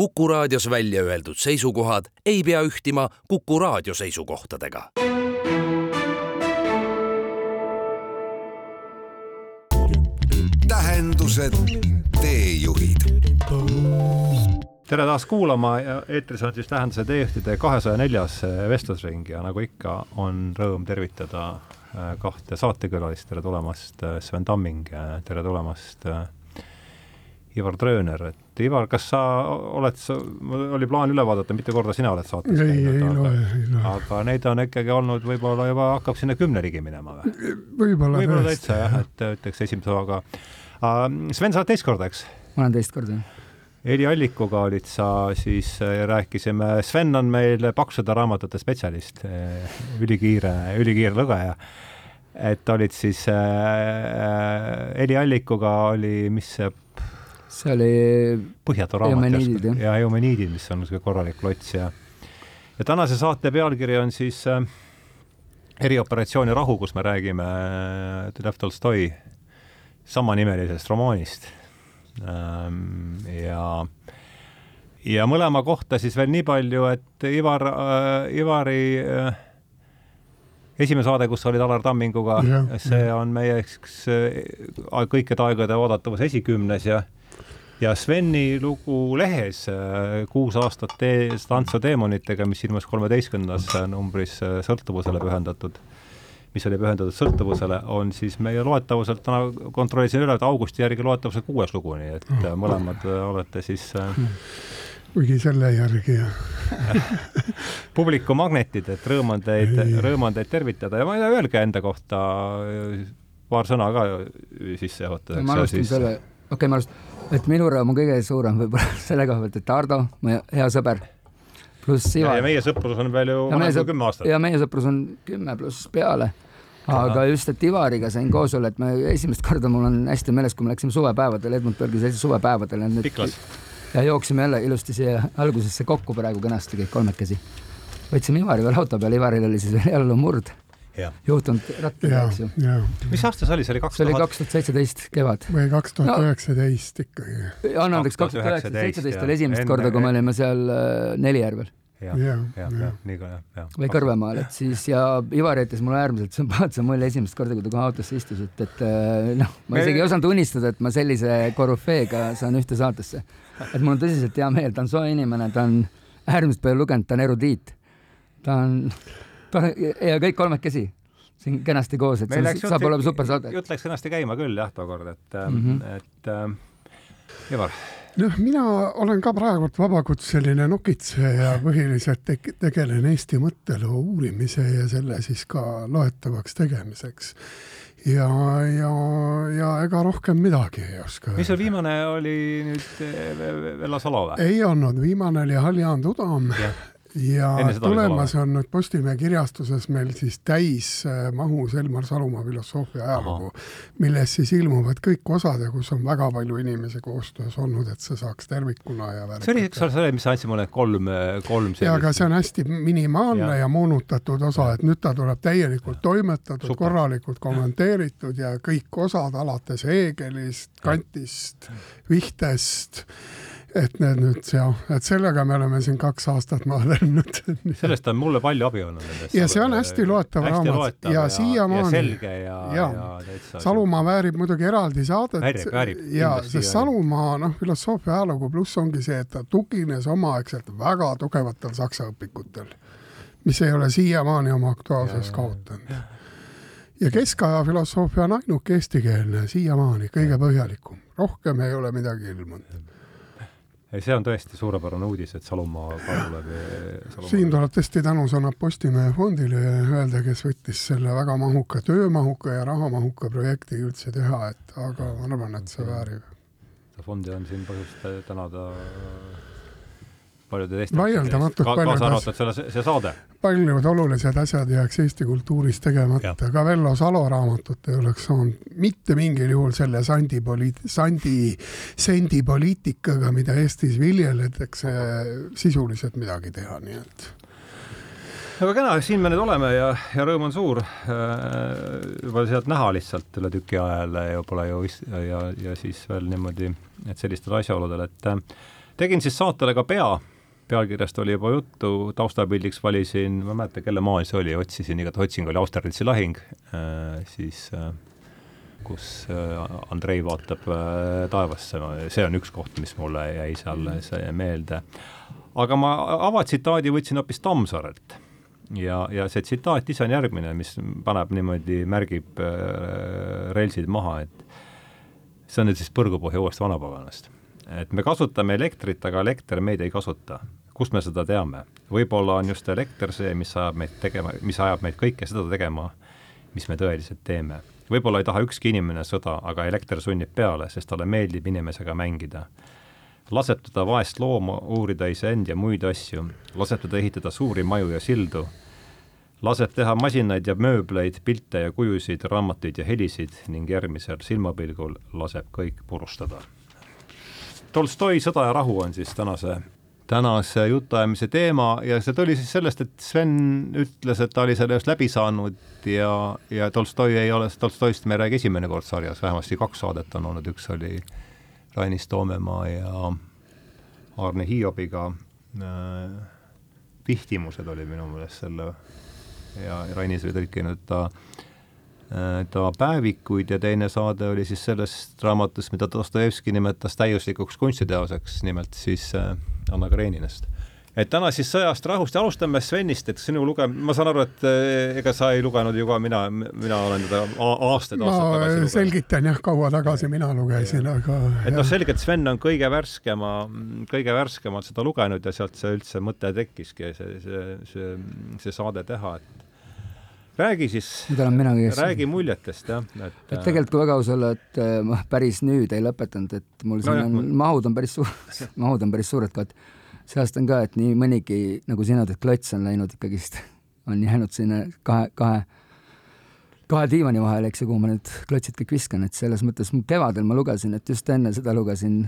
Kuku raadios välja öeldud seisukohad ei pea ühtima Kuku raadio seisukohtadega. tähendused, teejuhid tere taas kuulama ja eetris on siis Tähenduse teejuhtide kahesaja neljas vestlusring ja nagu ikka, on rõõm tervitada äh, kahte saatekülalist, tere tulemast, äh, Sven Tamming, tere tulemast, äh, Ivar Trööner, et Ivar, kas sa oled, oli plaan üle vaadata, mitu korda sina oled saates ei, ei loe, ei loe. aga neid on ikkagi olnud võib-olla juba hakkab sinna kümne ligi minema või? võib-olla võib täitsa jah, et ütleks esimese hooga. Sven, sa oled teist korda, eks? ma olen teist korda, jah Heli Allikuga olid sa siis, rääkisime, Sven on meil paksude raamatute spetsialist, ülikiire, ülikiire lugeja. et olid siis äh,, Heli Allikuga oli, mis see see oli Põhjatu raamat ja Eumeniidid, mis on niisugune korralik lots ja ja tänase saate pealkiri on siis äh, erioperatsiooni Rahu, kus me räägime äh, Lev Tolstoi samanimelisest romaanist ähm,. ja ja mõlema kohta siis veel nii palju, et Ivar äh,, Ivari äh, esimene saade, kus olid Alar Tamminguga, see on meie eks kõikide aegade oodatavus esikümnes ja ja Sveni lugu lehes Kuus aastat tee, tantsu teemonitega, mis ilmus kolmeteistkümnendas numbris sõltuvusele pühendatud, mis oli pühendatud sõltuvusele, on siis meie loetavuselt, täna kontrollisin üle, et augusti järgi loetavuse kuues lugu, nii et mõlemad olete siis kuigi selle järgi, publiku magnetid, et rõõm on teid, rõõm on teid tervitada ja ma ei tea, öelge enda kohta paar sõna ka sissejuhatuseks. ma alustan selle, okei okay,, ma alustan et minu rõõm on kõige suurem võib-olla selle koha pealt, et Hardo, mu hea sõber, pluss Ivar. ja meie sõprus on veel ju vanem kui kümme aastat. ja meie sõprus on kümme pluss peale. aga just, et Ivariga sain koos olla, et me esimest korda mul on hästi meeles, kui me läksime suvepäevadel, Edmund Bergi seltsi suvepäevadel. Piklas. Ja jooksime jälle ilusti siia algusesse kokku praegu kenasti kõik kolmekesi. võtsime Ivari veel auto peale, Ivaril oli siis veel jalumurd juhtunud rattaga, eks ju. mis aasta see oli, see oli kaks tuhat? see oli kaks tuhat seitseteist kevad. või kaks tuhat üheksateist ikkagi. anna andeks, kaks tuhat üheksateist, seitseteist oli esimest korda, kui me olime seal äh, Nelijärvel. jah, jah, jah, nii ka jah, jah. või Kõrvemaal, et siis ja Ivar jättis mulle äärmiselt sümpaatse mulje esimest korda, kui ta kohe autosse istus, et, et äh, noh, ma isegi ei osanud unistada, et ma sellise korüfeega saan ühte saatesse. Et mul on tõsiselt hea meel, ta on soe inimene, ta on äärmiselt palju lugenud, ta on erudiit. ta on ja kõik kolmekesi siin kenasti koos, et see saab olema super saade. jutt läks kenasti käima küll jah, tookord, et mm, -hmm. et äh, Ivar. noh, mina olen ka praegult vabakutseline nokitseja, põhiliselt te tegelen Eesti mõtteloo uurimise ja selle siis ka loetavaks tegemiseks ja, ja, ja ega rohkem midagi ei oska. mis sul viimane oli nüüd Vella Salo või? ei olnud, viimane oli Haljan Tudam ja tulemas on nüüd Postimehe kirjastuses meil siis täismahus Elmar Salumaa filosoofia ajalugu, milles siis ilmuvad kõik osad ja kus on väga palju inimesi koostöös olnud, et see saaks tervikuna ja see oli, eks ole, see oli, mis sa andsid mulle kolm, kolm sellist. ja, aga see on hästi minimaalne ja, ja moonutatud osa, et nüüd ta tuleb täielikult toimetatud, korralikult kommenteeritud ja kõik osad alates Heegelist, Kantist, Vihtest et need nüüd jah, et sellega me oleme siin kaks aastat maadlenud sellest on mulle palju abi olnud. ja see on hästi loetav hästi raamat ja, ja siiamaani. selge ja, ja, ja täitsa. Salumaa väärib muidugi eraldi saadet. väärib, väärib. ja, sest Salumaa, noh, filosoofia ajalugu pluss ongi see, et ta tugines omaaegselt väga tugevatel saksa õpikutel, mis ei ole siiamaani oma aktuaalsust kaotanud ja keskaja filosoofia on ainuke eestikeelne siiamaani, kõige põhjalikum, rohkem ei ole midagi ilmunud see on tõesti suurepärane uudis, et Salumaa ka tuleb. siin tuleb tõesti tänusõnad Postimehe fondile öelda, kes võttis selle väga mahuka, töömahuka ja rahamahuka projekti üldse teha, et aga ma arvan, et see väärib. fondi on siin põhjust tänada paljude teiste vaieldamatult ka, kaasa arvatud selle, see saade. Paljud olulised asjad jääks Eesti kultuuris tegemata, ka Vello Salo raamatut ei oleks saanud mitte mingil juhul selle sandi poliit-, sandi, sendipoliitikaga, mida Eestis viljeletakse, sisuliselt midagi teha, nii et. Väga kena, siin me nüüd oleme ja, ja rõõm on suur. Äh, juba sealt näha lihtsalt üle tüki ajal ja pole ju ja, ja siis veel niimoodi, et sellistel asjaoludel, et äh, tegin siis saatele ka pea, pealkirjast oli juba juttu, taustapildiks valisin, ma ei mäleta, kelle maal see oli, otsisin, igatahes otsing oli Austerlitzi lahing äh,, siis äh, kus äh, Andrei vaatab taevasse, see on üks koht, mis mulle jäi seal meelde. aga ma avatsitaadi võtsin hoopis Tammsaarelt ja, ja see tsitaat ise on järgmine, mis paneb niimoodi, märgib relsid maha, et see on nüüd siis Põrgupohja uuest vanapaganast. et me kasutame elektrit, aga elekter meid ei kasuta. Kust me seda teame? võib-olla on just elekter see, mis ajab meid tegema, mis ajab meid kõike seda tegema, mis me tõeliselt teeme. võib-olla ei taha ükski inimene sõda, aga elekter sunnib peale, sest talle meeldib inimesega mängida laseb teda vaest looma uurida iseend ja muid asju, laseb teda ehitada suuri maju ja sildu, laseb teha masinaid ja mööbleid, pilte ja kujusid, raamatuid ja helisid ning järgmisel silmapilgul laseb kõik purustada. Tolstoi Sõda ja rahu on siis tänase, tänase jutuajamise teema ja see tuli siis sellest, et Sven ütles, et ta oli selle just läbi saanud ja, ja Tolstoi ei ole, Tolstoist me ei räägi esimene kord sarjas, vähemasti kaks saadet on olnud, üks oli Rainis Toomemaa ja Arne Hiobiga äh, vihtimused oli minu meelest selle ja Rainis oli tõlkinud ta äh, ta päevikuid ja teine saade oli siis sellest raamatust, mida Dostojevski nimetas täiuslikuks kunstiteoseks, nimelt siis äh, Anna Kareninast et täna siis sõjast rahust ja alustame Svenist, et sinu luge-, ma saan aru, et eh, ega sa ei lugenud ju ka, mina, mina olen teda aastaid, aastaid tagasi lugenud. selgitan jah, kaua tagasi mina lugesin, aga. et noh, selge, et Sven on kõige värskema, kõige värskemalt seda lugenud ja sealt see üldse mõte tekkiski, see, see, see, see saade teha, et räägi siis, räägi muljetest jah, et. et tegelikult, kui väga aus olla, et eh, ma päris nüüd ei lõpetanud, et mul siin no, on, mahud on päris suured mahud on päris suured ka, et säästan ka, et nii mõnigi, nagu sina ütled, klots on läinud ikkagist, on jäänud sinna kahe, kahe, kahe diivani vahele, eks ju, kuhu ma need klotsid kõik viskan, et selles mõttes kevadel ma lugesin, et just enne seda lugesin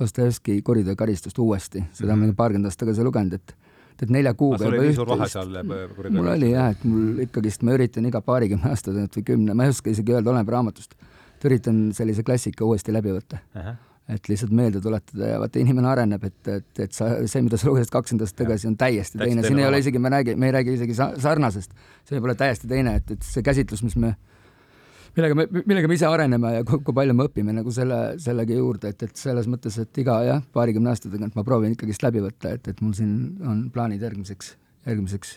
Dostojevski Kuriteo karistust uuesti, seda mm -hmm. ma paarkümmend aastat tagasi lugenud, et et nelja kuuga juba üht-teist. mul oli jah, et mul ikkagist, ma üritan iga paarikümne aasta tagant või kümne, ma ei oska isegi öelda, oleneb raamatust, üritan sellise klassika uuesti läbi võtta. Uh. -huh et lihtsalt meelde tuletada ja vaata, inimene areneb, et, et, et sa, see, mida sa lugesid kakskümmend aastat tagasi, on täiesti teine, siin ei ole isegi, me räägi, me ei räägi isegi sarnasest, see olla täiesti teine, et, et see käsitlus, mis me, millega me, millega me ise areneme ja kui, kui palju me õpime nagu selle, sellegi juurde, et, et selles mõttes, et iga jah, paarikümne aasta tagant ma proovin ikkagist läbi võtta, et, et mul siin on plaanid järgmiseks, järgmiseks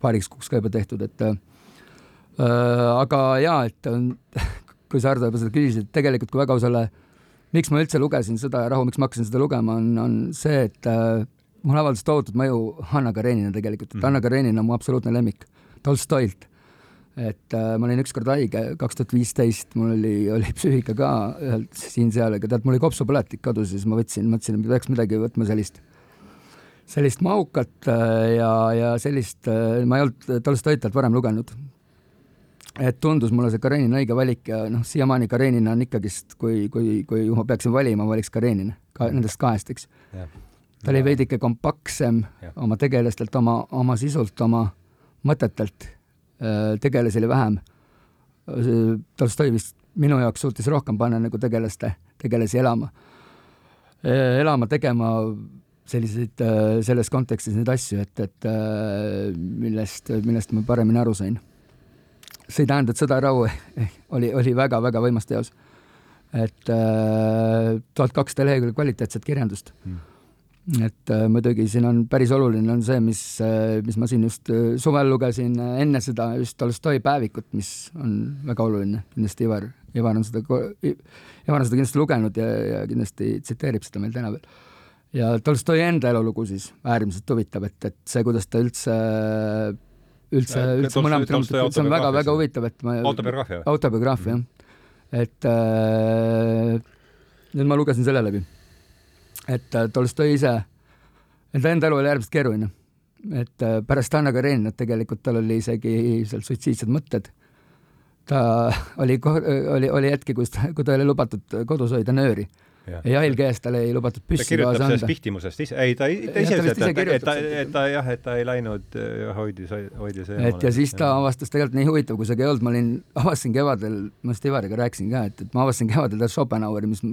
paariks kuuks ka juba tehtud, et äh, aga jaa, et on, kui sa Hardo juba seda küsisid, tegelikult kui väga aus olla, miks ma üldse lugesin Sõda ja rahu, miks ma hakkasin seda lugema, on, on see, et äh, mul avaldas tohutut mõju Hanna Karenina tegelikult, et mm. Hanna Karenina on mu absoluutne lemmik Tolstoilt. Et äh, ma olin ükskord haige, kaks tuhat viisteist, mul oli, oli psüühika ka ühelt siin-seal, aga tead, mul oli kopsupõletik kodus, siis ma võtsin, mõtlesin, et peaks midagi võtma sellist, sellist mahukat äh, ja, ja sellist äh,, ma ei olnud Tolstoit varem lugenud, et tundus mulle see Karenina õige valik ja noh, siiamaani Karenina on ikkagist, kui, kui, kui ma peaksin valima, valiks Karenina ka nendest kahest, eks. ta oli veidike kompaktsem ja. oma tegelastelt, oma, oma sisult, oma mõtetelt. Äh, tegelasi oli vähem. Tolstoi vist minu jaoks suutis rohkem panna nagu tegelaste, tegelasi elama, äh, elama, tegema selliseid, äh, selles kontekstis neid asju, et, et millest, millest ma paremini aru sain see ei tähenda, et Sõda ja rahu oli, oli väga-väga võimas teos. et äh, tuhat kakssada lehekülge kvaliteetset kirjandust mm. Et äh, muidugi siin on päris oluline on see, mis äh,, mis ma siin just äh, suvel lugesin enne seda just Tolstoi päevikut, mis on väga oluline, kindlasti Ivar, Ivar on seda, Ivar on seda kindlasti lugenud ja, ja kindlasti tsiteerib seda meil täna veel. Ja Tolstoi enda elulugu siis äärmiselt huvitav, et, et see, kuidas ta üldse üldse, üldse mõlemat raamatut, see on väga-väga huvitav, et ma autobiograafia autobiograafia, jah. et äh, nüüd ma lugesin selle läbi. Et äh, Tolstoi ise, enda enda elu oli äärmiselt keeruline. et äh, pärast Anna Kareninat tegelikult tal oli isegi seal suitsiidsed mõtted. ta oli, oli, oli hetki, kus ta, kui ta oli lubatud kodus hoida nööri ja jahil käes talle ei lubatud püssi kaasa anda. vihtimusest ise, ei ta, ta ise ütles, et, ta, et ta jah, et ta ei läinud, hoidis, hoidis eemale. et ja siis ta avastas tegelikult nii huvitav, kui see ka ei olnud, ma olin, avastasin kevadel, ma just Ivariga rääkisin ka, et, et ma avastasin kevadel Schopenhaueri, mis,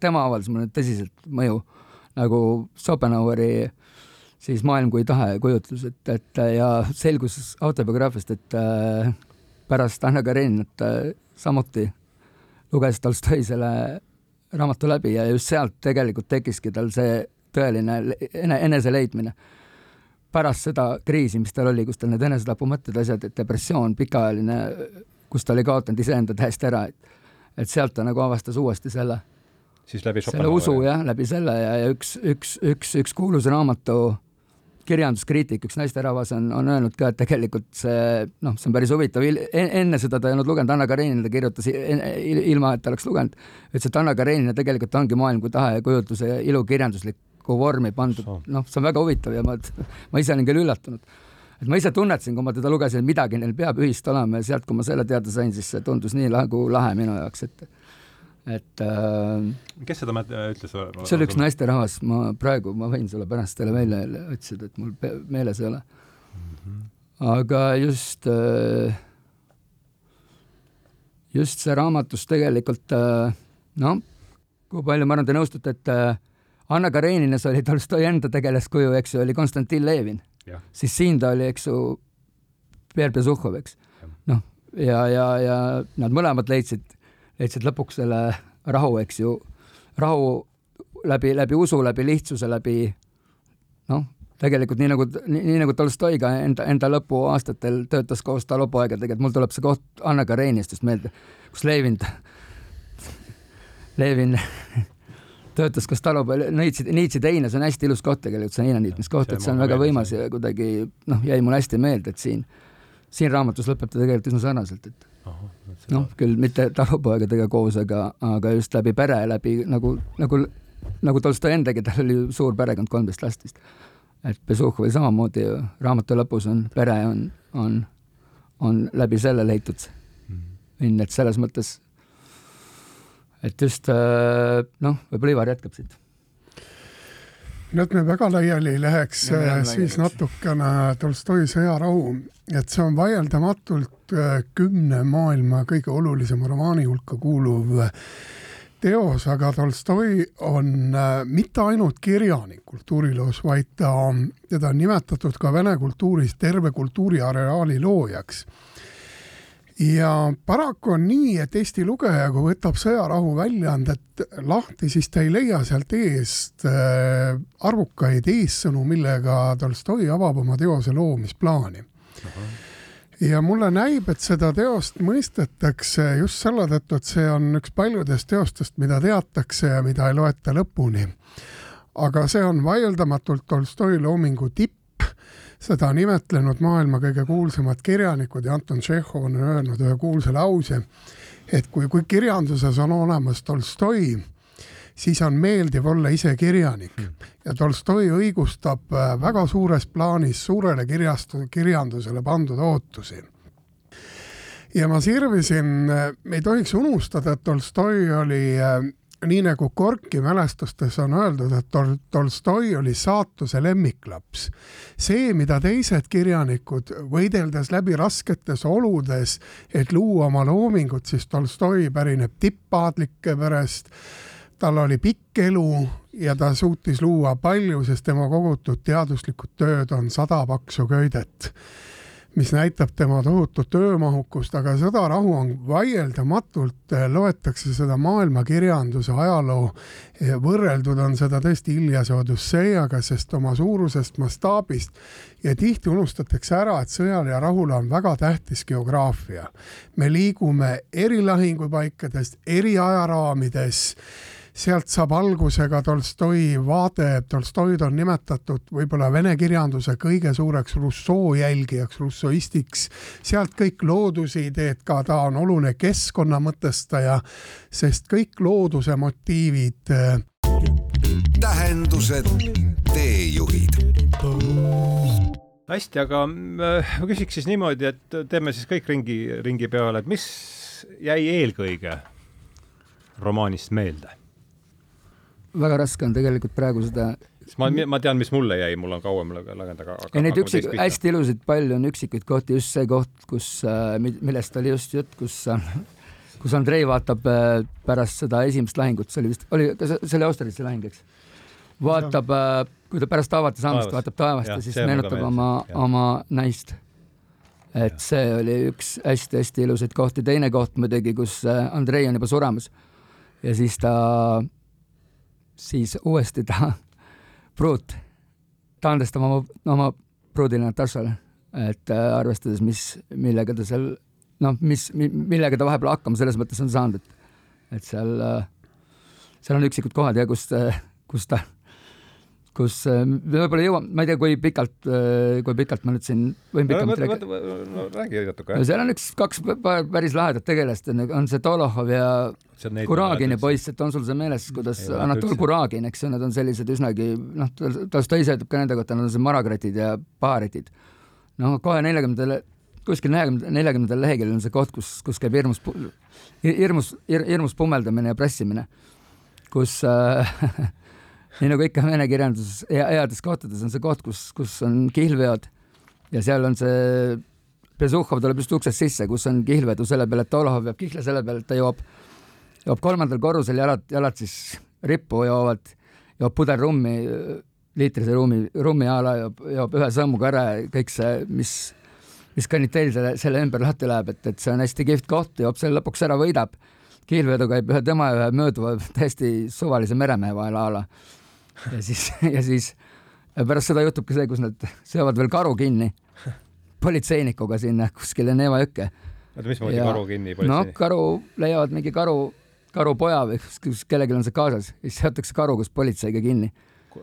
tema avaldas mulle tõsiselt mõju nagu Schopenhaueri siis Maailm kui tahe kujutlus, et, et ja selgus autobiograafiast, et äh, pärast Anna Kareninat äh, samuti luges Tolstoi selle raamatu läbi ja just sealt tegelikult tekkiski tal see tõeline ene, eneseleidmine. pärast seda kriisi, mis tal oli, kus tal need enesetapumõtted, asjad, et depressioon, pikaajaline, kus ta oli kaotanud iseenda täiesti ära, et et sealt ta nagu avastas uuesti selle siis läbi selle usu jah, läbi selle ja, ja üks, üks, üks, üks kuulus raamatu kirjanduskriitik, üks naisterahvas on, on öelnud ka, et tegelikult see, noh, see on päris huvitav, enne seda ta ei olnud lugenud, Anna Karenina ta kirjutas ilma, et ta oleks lugenud, ütles, et Anna Karenina tegelikult ongi maailm kui tahe ja kujutluse ja ilukirjanduslikku vormi pandud, noh, see on väga huvitav ja ma, ma ise olin küll üllatunud. et ma ise tunnetasin, kui ma teda lugesin, et midagi neil peab ühist olema ja sealt, kui ma selle teada sain, siis see tundus nii nagu lahe minu jaoks, et et äh, kes seda ütles? see oli üks naisterahvas, ma praegu, ma võin sulle pärast teile välja otsida, et mul meeles ei ole mm. -hmm. aga just äh,, just see raamatus tegelikult äh, noh, kui palju ma arvan, te nõustute, et äh, Anna Kareninas oli Tolstoi enda tegelaskuju, eks ju, oli Konstantin Levin. siis siin ta oli, eks ju, Pierre Besuhhov, eks. noh, ja, ja, ja nad mõlemad leidsid leidsid lõpuks selle rahu, eks ju, rahu läbi, läbi usu, läbi lihtsuse, läbi noh, tegelikult nii nagu, nii nagu Tolstoi ka enda, enda lõpuaastatel töötas koos talupoegadega, et mul tuleb see koht Anna Karenistust meelde, kus Levin, Levin töötas koos talupoel, niitsi, niitsi teine, see on hästi ilus koht tegelikult, see heinaniitmiskoht, et see on väga võimas ja kuidagi noh, jäi mulle hästi meelde, et siin, siin raamatus lõpeb ta tegelikult üsna sarnaselt, et noh, küll mitte talupoegadega koos, aga, aga just läbi pere, läbi nagu, nagu, nagu Tolstoi endagi, tal oli suur perekond, kolmteist last vist. et Besuhhovi samamoodi ju, raamatu lõpus on pere on, on, on läbi selle leitud õnn, mhm. et selles mõttes, et just äh, noh, võib-olla Ivar jätkab siit et me väga laiali ei läheks, siis natukene Tolstoi Sõjarahu, et see on vaieldamatult äh, kümne maailma kõige olulisema romaani hulka kuuluv äh, teos, aga Tolstoi on äh, mitte ainult kirjanik kultuuriloos, vaid ta, teda on nimetatud ka vene kultuuris terve kultuuriareaali loojaks ja paraku on nii, et Eesti lugeja, kui võtab Sõjarahu väljaandet lahti, siis ta ei leia sealt eest äh, arvukaid eessõnu, millega Tolstoi avab oma teose loomisplaani. ja mulle näib, et seda teost mõistetakse just selle tõttu, et see on üks paljudest teostest, mida teatakse ja mida ei loeta lõpuni. aga see on vaieldamatult Tolstoi loomingu tipp, seda on imetlenud maailma kõige kuulsamad kirjanikud ja Anton Tšehhov on öelnud ühe kuulsa lause, et kui, kui kirjanduses on olemas Tolstoi, siis on meeldiv olla ise kirjanik hmm. ja Tolstoi õigustab äh, väga suures plaanis suurele kirjastu-, kirjandusele pandud ootusi. ja ma sirvisin, äh, ei tohiks unustada, et Tolstoi oli äh, nii nagu Gorki mälestustes on öeldud, et Tol-, Tolstoi oli saatuse lemmiklaps. see, mida teised kirjanikud, võideldes läbi rasketes oludes, et luua oma loomingut, siis Tolstoi pärineb tippaadlike perest, tal oli pikk elu ja ta suutis luua palju, sest tema kogutud teaduslikud tööd on sada paksu köidet mis näitab tema tohutut töömahukust, aga Sõdarahu on vaieldamatult, eh, loetakse seda maailmakirjanduse ajaloo, eh, võrreldud on seda tõesti Iljase Odüsseiaga, sest oma suurusest mastaabist ja tihti unustatakse ära, et sõjal ja rahul on väga tähtis geograafia. me liigume eri lahingupaikadest, eri ajaraamides sealt saab alguse ka Tolstoi vaade, Tolstoid on nimetatud võib-olla vene kirjanduse kõige suureks Rousseau jälgijaks, rousseauistiks, sealt kõik loodusideed ka, ta on oluline keskkonna mõtestaja, sest kõik looduse motiivid. tähendused, teejuhid hästi, aga äh, ma küsiks siis niimoodi, et teeme siis kõik ringi, ringi peale, et mis jäi eelkõige romaanist meelde? Väga raske on tegelikult praegu seda ma, ma tean, mis mulle jäi, mul on kauem lugenud, aga, aga ja neid üksik, hästi ilusaid palju on üksikuid kohti, just see koht, kus, äh, millest oli just jutt, kus kus Andrei vaatab äh, pärast seda esimest lahingut, see oli vist, oli, see oli Austerlitzi lahing, eks? vaatab, äh, kui ta pärast taevata saamist vaatab taevast ja, siis meenutab oma, oma naist. et see oli üks hästi-hästi ilusaid kohti, teine koht muidugi, kus äh, Andrei on juba suremas ja siis ta, siis uuesti ta, pruut, ta andestab oma, oma pruudile Natašale, et äh, arvestades, mis, millega ta seal noh, mis, millega ta vahepeal hakkama selles mõttes on saanud, et, et seal, seal on üksikud kohad ja kus, kus ta kus äh, võib-olla jõuame, ma ei tea, kui pikalt, äh, kui pikalt ma nüüd siin võin pikemalt rääkida. no räägi natuke. no seal on üks, kaks päris lahedat tegelast, on see Dolohov ja Kuragini poiss, et on sul see meeles, kuidas Anatol Kuragin, eks ju, nad on sellised üsnagi noh, Tolstoi ise ütleb ka nende kohta, nad on maragratid ja paaritid. no kohe neljakümnendal, kuskil neljakümne, neljakümnendal leheküljel on see koht, kus, kus käib hirmus, hirmus, hirmus pummeldamine ja pressimine, kus äh, nii nagu ikka vene kirjanduses heades kohtades on see koht, kus, kus on kihlveod ja seal on see Bezuhhov tuleb just uksest sisse, kus on kihlvedu selle peale, et Dolohov jääb kihla selle peale, et ta joob, joob kolmandal korrusel jalad, jalad siis rippu joovad, joob puder rummi, liitrise rummi, rummi a la joob, joob ühe sammuga ära ja kõik see, mis, mis kaniteel selle, selle ümber lahti läheb, et, et see on hästi kihvt koht, joob selle lõpuks ära, võidab. kihlvedu käib ühe tema ja ühe mööduva täiesti suvalise meremehe vahel a la ja siis, ja siis ja pärast seda juhtubki see, kus nad seovad veel karu kinni politseinikuga sinna kuskile Neeva jõkke. oota, mismoodi ja, karu kinni politseinik? no karu, leiavad mingi karu, karupoja või kus kellelgi on see kaasas, siis seotakse karu koos politseiga kinni.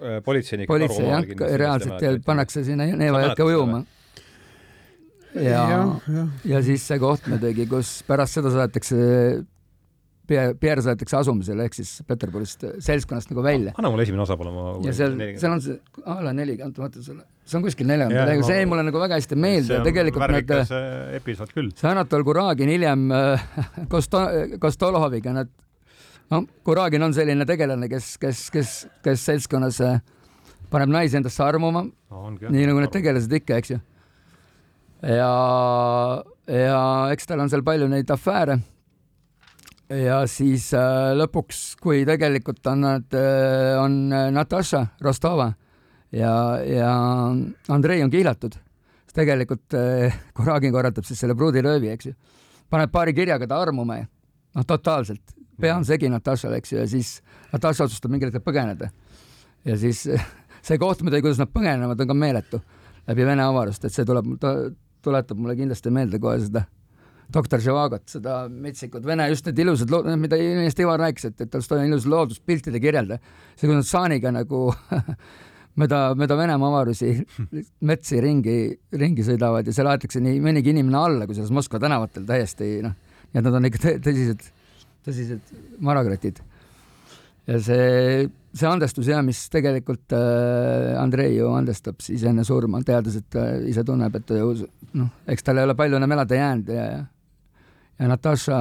Äh, politseinik politsei jah, reaalselt ja pannakse sinna Neeva jõkke ujuma. ja, ja, ja., ja siis see koht muidugi, kus pärast seda saadetakse Pierre saadetakse asumisele ehk siis Peterburist seltskonnast nagu välja. anna mulle esimene osa palun, ma ja seal, seal on see a la nelikümmend, vaata selle, see on kuskil neljandal leheküljel, see jäi mulle nagu väga hästi meelde, tegelikult need episood küll. see Anatol Kuragin hiljem äh, Kosto-, Kostoloviga, nad noh, Kuragin on selline tegelane, kes, kes, kes, kes seltskonnas äh, paneb naisi endasse armuma no,, nii nagu need tegelased ikka, eks ju. ja, ja eks tal on seal palju neid afääre ja siis äh, lõpuks, kui tegelikult on nad äh,, on äh, Natasha Rostova ja, ja Andrei on kiilatud, siis tegelikult äh, Kuragin korratab siis selle pruudiröövi, eks ju. paneb paari kirjaga ta armuma ja noh, totaalselt, pea on segi Natašal, eks ju, ja siis Nataša otsustab mingil hetkel põgeneda. ja siis see koht muidugi, kuidas nad põgenevad, on ka meeletu läbi Vene avarust, et see tuleb, tuletab mulle kindlasti meelde kohe seda doktor Živagot, seda metsikut vene, just need ilusad lood, mida ennist Ivar rääkis, et, et Tolstoi on ilus looduspiltide kirjeldaja. see, kui nad saaniga nagu mööda, mööda Venemaa avarusi metsi ringi, ringi sõidavad ja seal aetakse nii mõnigi inimene alla, kusjuures Moskva tänavatel täiesti noh, nii et nad on ikka tõsised, tõsised maragratid. ja see, see andestus ja mis tegelikult äh, Andrei ju andestab siis enne surma, teades, et ta ise tunneb, et noh, eks tal ei ole palju enam elada jäänud ja, ja ja Natasha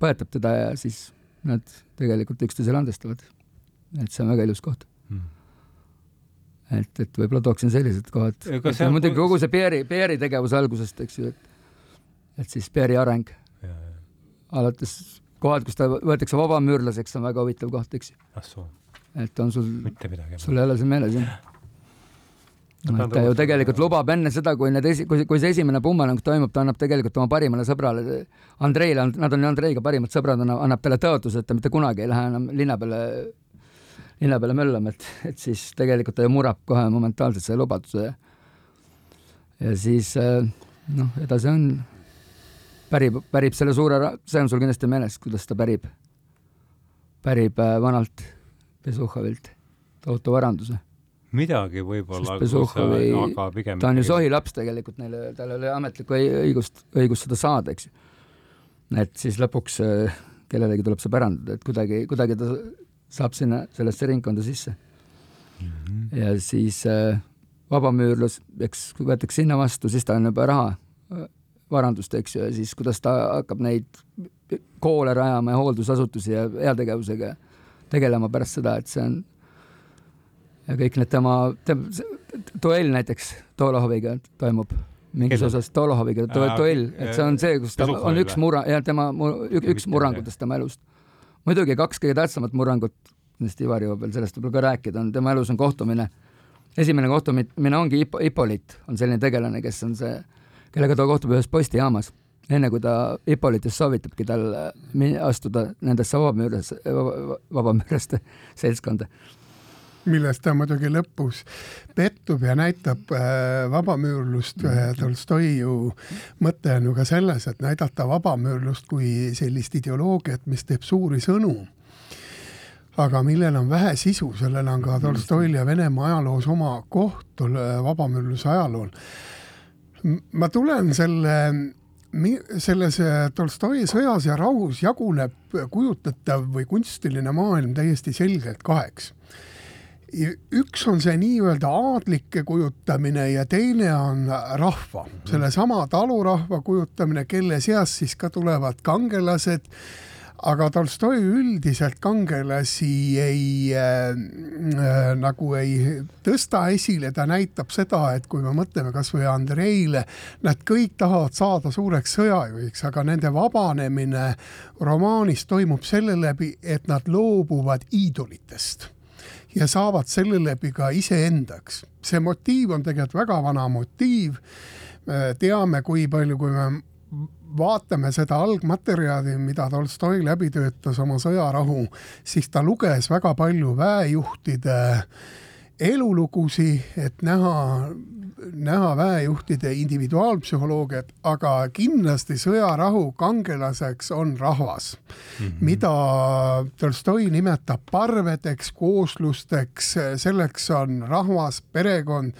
põetab teda ja siis nad tegelikult üksteisele andestavad. et see on väga ilus koht mm. et, et võib-olla tooksin sellised kohad. muidugi kogu see Pierre'i, Pierre'i tegevuse algusest, eks ju, et et siis Pierre'i areng. alates kohad, kus ta võetakse vabamüürlaseks, on väga huvitav koht, eks ju. ah et on sul, sul ei ole see meeles, jah? No, ta ju tegelikult lubab enne seda, kui need esi-, kui, kui see esimene pummelang toimub, ta annab tegelikult oma parimale sõbrale, Andreile, nad on ju Andreiga parimad sõbrad, annab talle tõotuse, et ta mitte kunagi ei lähe enam linna peale, linna peale möllama, et, et siis tegelikult ta ju murrab kohe momentaalselt selle lubaduse. Ja siis noh, edasi on, pärib, pärib selle suure, see on sul kindlasti meeles, kuidas ta pärib, pärib äh, vanalt Besuhovilt tohutu varanduse midagi võib-olla, aga pigem ta on ju sohi laps tegelikult neile, tal ei ole ametlikku õigust, õigust seda saada, eks ju. et siis lõpuks äh, kellelegi tuleb see pärandada, et kuidagi, kuidagi ta saab sinna sellesse ringkonda sisse mm. -hmm. ja siis äh, vabamüürlus, eks kui võetakse sinna vastu, siis ta on juba raha, äh, varandust, eks ju, ja siis kuidas ta hakkab neid koole rajama ja hooldusasutusi ja heategevusega tegelema pärast seda, et see on kõik need tema, duell näiteks Tolohoviga toimub. Mingis Kelle? osas Tolohoviga duell, et see on see, kus ta on üks murra- ja tema üks, murrangutest tema elust. muidugi kaks kõige tähtsamat murrangut kindlasti Ivari jõuab veel sellest võib-olla ka rääkida, on tema elus on kohtumine, esimene kohtumine ongi Ip-, Ippolit, on selline tegelane, kes on see, kellega ta kohtub ühes postijaamas, enne kui ta Ippolitest soovitabki tal astuda nendesse vabamüürlaste, vabamüürlaste seltskonda milles ta muidugi lõpus pettub ja näitab äh, vabamüürlust äh,. Tolstoi ju mõte on ju ka selles, et näidata vabamüürlust kui sellist ideoloogiat, mis teeb suuri sõnu aga millel on vähe sisu, sellel on ka Tolstoil ja Venemaa ajaloos oma koht äh, vabamüürluse ajalool. ma tulen selle selles Tolstoi Sõjas ja rahus jaguneb kujutatav või kunstiline maailm täiesti selgelt kaheks üks on see nii-öelda aadlike kujutamine ja teine on rahva, sellesama talurahva kujutamine, kelle seast siis ka tulevad kangelased. Aga Tolstoi üldiselt kangelasi ei äh, äh, nagu ei tõsta esile, ta näitab seda, et kui me mõtleme kasvõi Andreile, nad kõik tahavad saada suureks sõjajuhiks, aga nende vabanemine romaanis toimub selle läbi, et nad loobuvad iidolitest ja saavad selle läbi ka iseendaks. see motiiv on tegelikult väga vana motiiv. teame, kui palju, kui me vaatame seda algmaterjali, mida Tolstoi läbi töötas oma sõjarahu, siis ta luges väga palju väejuhtide elulugusi, et näha näha väejuhtide individuaalpsühholoogiat, aga kindlasti sõjarahu kangelaseks on rahvas mm, -hmm. mida Tolstoi nimetab parvedeks, kooslusteks, selleks on rahvas, perekond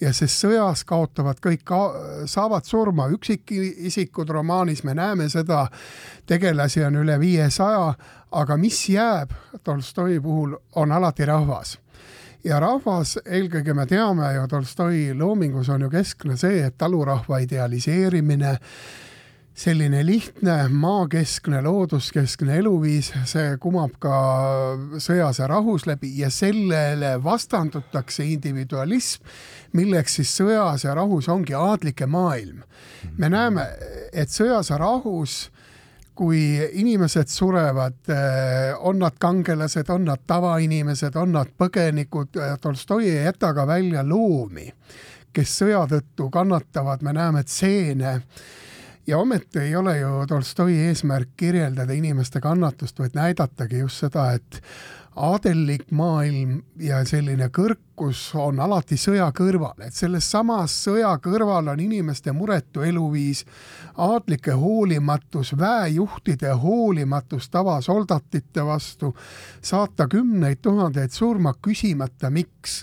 ja sest sõjas kaotavad kõik ka,, saavad surma üksikisikud, romaanis me näeme seda, tegelasi on üle viiesaja, aga mis jääb Tolstoi puhul, on alati rahvas ja rahvas, eelkõige me teame ju Tolstoi loomingus on ju keskne see, et talurahva idealiseerimine, selline lihtne maakeskne, looduskeskne eluviis, see kumab ka sõjas ja rahus läbi ja sellele vastandutakse individualism, milleks siis sõjas ja rahus ongi aadlike maailm. me näeme, et sõjas ja rahus kui inimesed surevad, eh, on nad kangelased, on nad tavainimesed, on nad põgenikud, eh, Tolstoi ei jäta ka välja loomi, kes sõja tõttu kannatavad, me näeme stseene ja ometi ei ole ju Tolstoi eesmärk kirjeldada inimeste kannatust, vaid näidatagi just seda, et aadellik maailm ja selline kõrkus on alati sõja kõrval, et selles samas sõja kõrval on inimeste muretu eluviis, aadlike hoolimatus, väejuhtide hoolimatus tavasoldatite vastu, saata kümneid tuhandeid surma küsimata, miks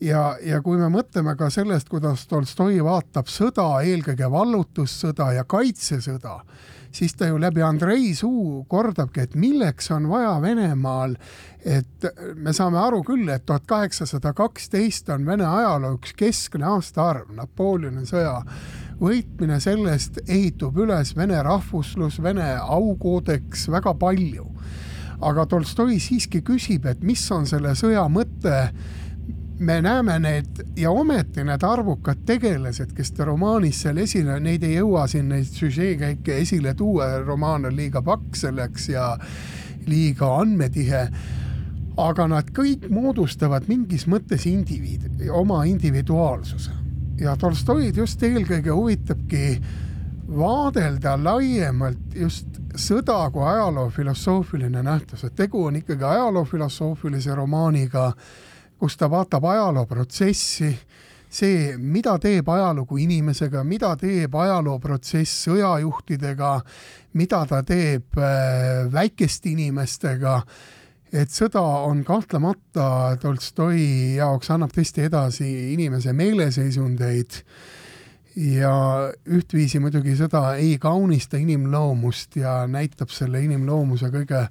ja, ja kui me mõtleme ka sellest, kuidas Tolstoi vaatab sõda, eelkõige vallutussõda ja kaitsesõda, siis ta ju läbi Andrei suu kordabki, et milleks on vaja Venemaal, et me saame aru küll, et tuhat kaheksasada kaksteist on Vene ajaloo üks keskne aastaarv, Napoleoni sõja võitmine, sellest ehitub üles Vene rahvuslus, Vene aukoodeks, väga palju. aga Tolstoi siiski küsib, et mis on selle sõja mõte me näeme need ja ometi need arvukad tegelased, kes ta romaanis seal esile, neid ei jõua siin neid süžeekäike esile tuua, romaan on liiga pakk selleks ja liiga andmetihe. aga nad kõik moodustavad mingis mõttes indiviid, oma individuaalsuse ja Tolstoid just eelkõige huvitabki vaadelda laiemalt just sõda kui ajaloo filosoofiline nähtus, et tegu on ikkagi ajaloo filosoofilise romaaniga kus ta vaatab ajalooprotsessi, see, mida teeb ajalugu inimesega, mida teeb ajalooprotsess sõjajuhtidega, mida ta teeb äh, väikeste inimestega, et sõda on kahtlemata Tolstoi jaoks, annab tõesti edasi inimese meeleseisundeid. Ja ühtviisi muidugi seda ei kaunista inimloomust ja näitab selle inimloomuse kõige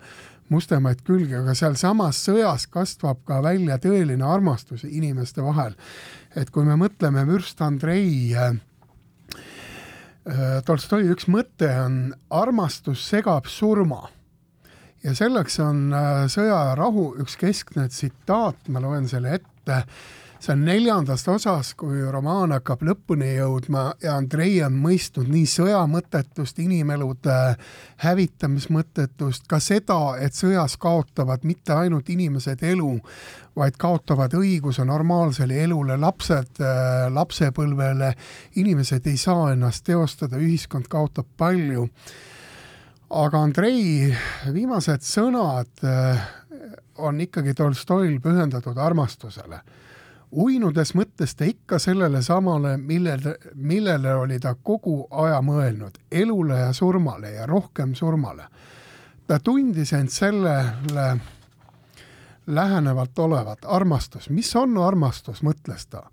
mustemaid külgi, aga sealsamas sõjas kasvab ka välja tõeline armastus inimeste vahel. et kui me mõtleme vürst Andrei äh, äh, Tolstoi üks mõte on armastus segab surma ja selleks on äh, Sõja ja rahu üks keskne tsitaat, ma loen selle ette. See on neljandas osas, kui romaan hakkab lõpuni jõudma ja Andrei on mõistnud nii sõja mõttetust, inimelude hävitamismõttetust, ka seda, et sõjas kaotavad mitte ainult inimesed elu, vaid kaotavad õiguse normaalsele elule, lapsed äh, lapsepõlvele, inimesed ei saa ennast teostada, ühiskond kaotab palju. aga Andrei viimased sõnad äh, on ikkagi Tolstoil pühendatud armastusele uinudes mõtles ta ikka sellele samale, millele, millele oli ta kogu aja mõelnud, elule ja surmale ja rohkem surmale. ta tundis end sellele lähenevalt olevat, armastus, mis on armastus, mõtles ta.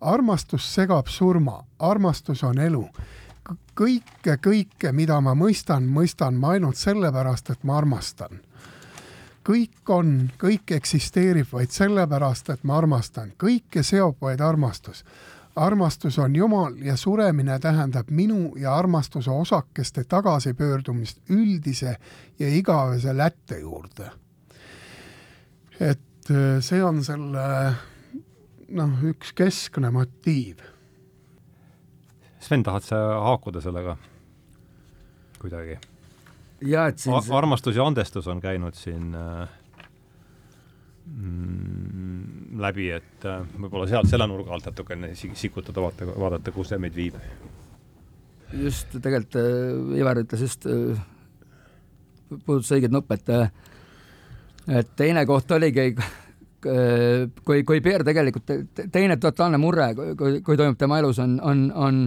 armastus segab surma, armastus on elu. kõike, kõike, mida ma mõistan, mõistan ma ainult sellepärast, et ma armastan kõik on, kõik eksisteerib vaid sellepärast, et ma armastan, kõike seob vaid armastus. armastus on Jumal ja suremine tähendab minu ja armastuse osakeste tagasipöördumist üldise ja igavese lätte juurde. et äh, see on selle noh, üks keskne motiiv. Sven, tahad sa haakuda sellega kuidagi? Ja et siin see... armastus ja andestus on käinud siin äh, mm, läbi, et äh, võib-olla sealt selle nurga alt natukene sikutada, vaata, vaadata, kuhu see meid viib. just, tegelikult äh, Ivar ütles just äh,, puudutas õiget nuppu, et äh, et teine koht oligi äh, kui, kui Pierre tegelikult, teine totaalne murre, kui, kui toimub tema elus, on, on, on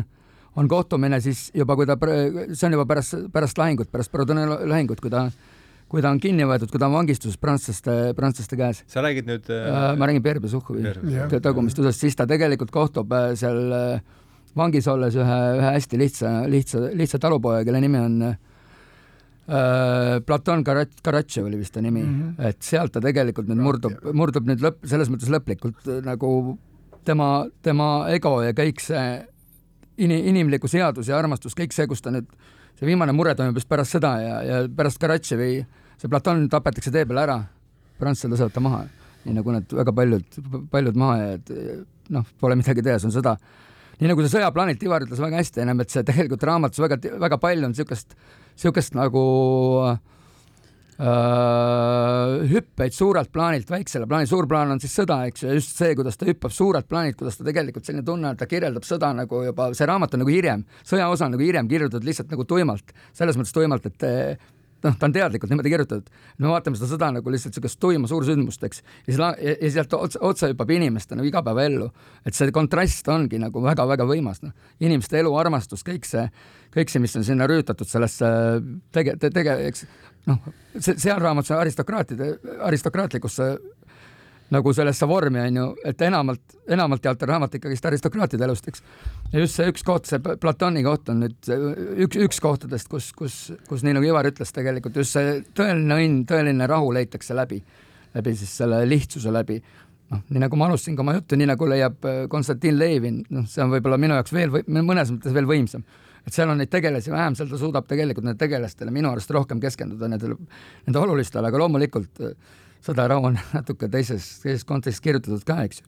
on kohtumine siis juba, kui ta, see on juba pärast, pärast lahingut, pärast Borodõne lahingut, kui ta kui ta on kinni võetud, kui ta on vangistuses prantslaste, prantslaste käes. sa räägid nüüd äh, ma räägin Pierre Besuchovi tagumist osast, siis ta tegelikult kohtub äh, seal äh, vangis olles ühe, ühe hästi lihtsa, lihtsa, lihtsa talupoja, kelle nimi on äh, Platon Karat-, Karatšev oli vist ta nimi mm, -hmm. et sealt ta tegelikult nüüd murdub, murdub nüüd lõpp, selles mõttes lõplikult nagu tema, tema ego ja kõik see in-, inimlikku seadus ja armastus, kõik see, kus ta nüüd, see viimane mure toimub just pärast seda ja, ja pärast Karatševi, see Platon tapetakse tee peal ära, prantslased lasevad ta maha, nii nagu need väga paljud, paljud mahajääjad, noh, pole midagi teha, see on sõda. nii nagu see sõjaplaanilt, Ivar ütles väga hästi ennem, et see tegelikult raamatus väga, väga palju on niisugust, niisugust nagu Äh, hüppeid suurelt plaanilt väiksele plaanile, suur plaan on siis sõda, eks ju, just see, kuidas ta hüppab suurelt plaanilt, kuidas ta tegelikult selline tunne, et ta kirjeldab sõda nagu juba, see raamat on nagu hiljem, sõjaosa on nagu hiljem kirjutatud lihtsalt nagu tuimalt, selles mõttes tuimalt, et noh, ta on teadlikult niimoodi kirjutatud. me vaatame seda sõda nagu lihtsalt niisugust tuima suursündmust, eks, ja siis ja sealt otsa, otsa hüppab inimeste nagu igapäevaellu. et see kontrast ongi nagu väga-väga võimas, noh. inimeste elu, armastus, kõik see, kõik see, mis on sinna rüütatud sellesse tege-, tege-, eks noh, see, seal raamatus on aristokraatide, aristokraatlikusse nagu sellesse vormi, on ju, et enamalt, enamalt jaolt on raamat ikkagist aristokraatide elust, eks. ja just see üks koht, see Platoni koht on nüüd üks, üks kohtadest, kus, kus, kus nii nagu Ivar ütles, tegelikult just see tõeline õnn, tõeline rahu leitakse läbi, läbi siis selle lihtsuse läbi. noh, nii nagu ma alustasin ka oma juttu, nii nagu leiab Konstantin Levin, noh, see on võib-olla minu jaoks veel, mõnes mõttes veel võimsam et seal on neid tegelasi vähem, seal ta suudab tegelikult nendele tegelastele minu arust rohkem keskenduda nendele, nende olulistele, aga loomulikult äh, Sõda ja rahu on natuke teises, teises kontekstis kirjutatud ka, eks ju.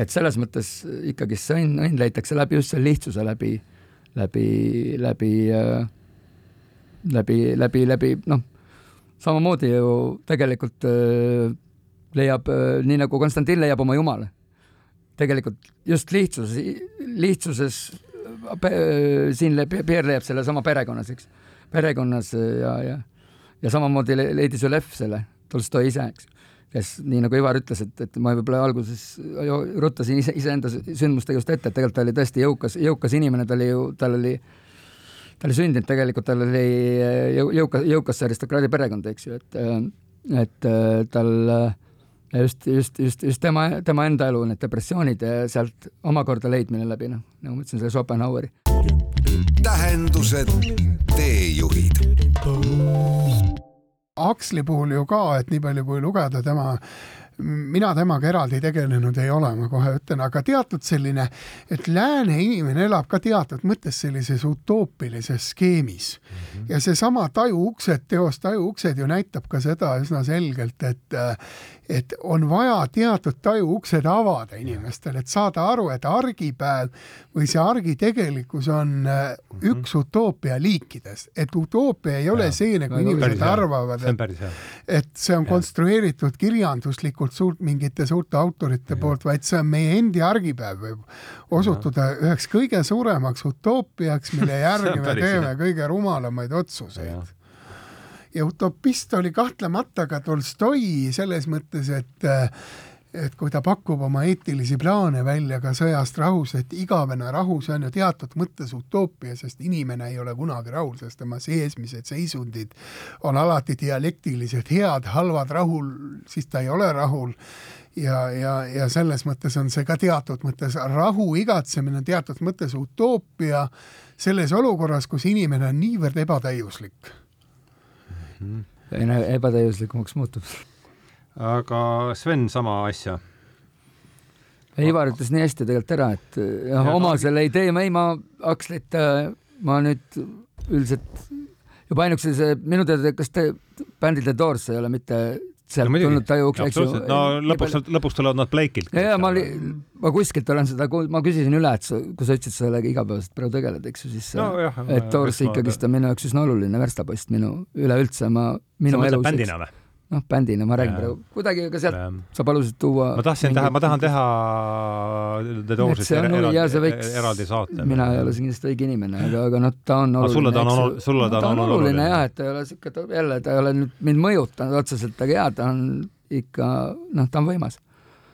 et selles mõttes ikkagi see õnn, õnn leitakse läbi just selle lihtsuse läbi, läbi, läbi äh,, läbi, läbi, läbi noh, samamoodi ju tegelikult äh, leiab nii nagu Konstantin leiab oma jumala. tegelikult just lihtsuses, lihtsuses siin Pierre leiab sellesama perekonnas, eks, perekonnas ja, ja ja samamoodi leidis ju Lev selle, Tolstoi ise, eks, kes nii nagu Ivar ütles, et, et ma võib-olla alguses ruttasin ise, iseenda sündmustega just ette, et tegelikult ta oli tõesti jõukas, jõukas inimene, ta oli ju, tal oli, ta oli sündinud tegelikult, tal oli jõukas, jõukas aristokraadi perekond, eks ju, et, et tal ja just, just, just, just tema, tema enda elu, need depressioonid ja sealt omakorda leidmine läbi, noh, nagu ma ütlesin, selle Schopenhaueri. tähendused, teejuhid. Aksli puhul ju ka, et nii palju kui lugeda tema mina temaga eraldi tegelenud ei ole, ma kohe ütlen, aga teatud selline, et lääne inimene elab ka teatud mõttes sellises utoopilises skeemis mm. -hmm. ja seesama Taju uksed, teos Taju uksed ju näitab ka seda üsna selgelt, et et on vaja teatud taju uksed avada inimestele, et saada aru, et argipäev või see argi tegelikkus on äh, mhm. üks utoopia liikidest, et utoopia ei ole ja. see, nagu inimesed arvavad, et, et see on ja. konstrueeritud kirjanduslikult suurt, mingite suurte autorite ja. poolt, vaid see on meie endi argipäev võib osutuda ja. üheks kõige suuremaks utoopiaks, mille järgi me teeme kõige rumalamaid otsuseid ja utopist oli kahtlemata ka Tolstoi selles mõttes, et et kui ta pakub oma eetilisi plaane välja ka sõjast rahus, et igavene rahu, see on ju teatud mõttes utoopia, sest inimene ei ole kunagi rahul, sest tema seesmised seisundid on alati dialektilised, head, halvad, rahul, siis ta ei ole rahul. Ja, ja, ja selles mõttes on see ka teatud mõttes rahu igatsemine, teatud mõttes utoopia selles olukorras, kus inimene on niivõrd ebatäiuslik aina ebatäiuslikumaks muutub. aga Sven, sama asja? Ivar ütles nii hästi tegelikult ära, et jah, oma selle idee, ei, ma Akslit, ma nüüd üldiselt juba ainuüksi see, minu teada, kas te bändil The Doors ei ole mitte sealt no, tulnud tajuks, eks ju. no lõpuks, lõpuks tulevad nad Blake'ilt. ja, ja ma ma kuskilt olen seda, ma küsisin üle, et sa, kui sa ütlesid, sa sellega igapäevaselt praegu tegeled, eks ju, siis no, jah, et Doors ikkagist on minu jaoks üsna oluline verstapost minu üleüldse, ma, minu elus. bändina või? Noh, bändina ma räägin praegu, kuidagi ka sealt ja. sa palusid tuua. ma tahtsin teha, ma tahan teha The Doorsist eraldi, võiks, eraldi saate. mina ei ole kindlasti õige inimene, aga, aga noh, ta on oluline. sulle ta on, sulle ta on oluline, oluline jah, et ta ei ole siuke, jälle ta ei ole nüüd mind mõjutanud otseselt, aga jaa, ta on ikka, noh, ta on võimas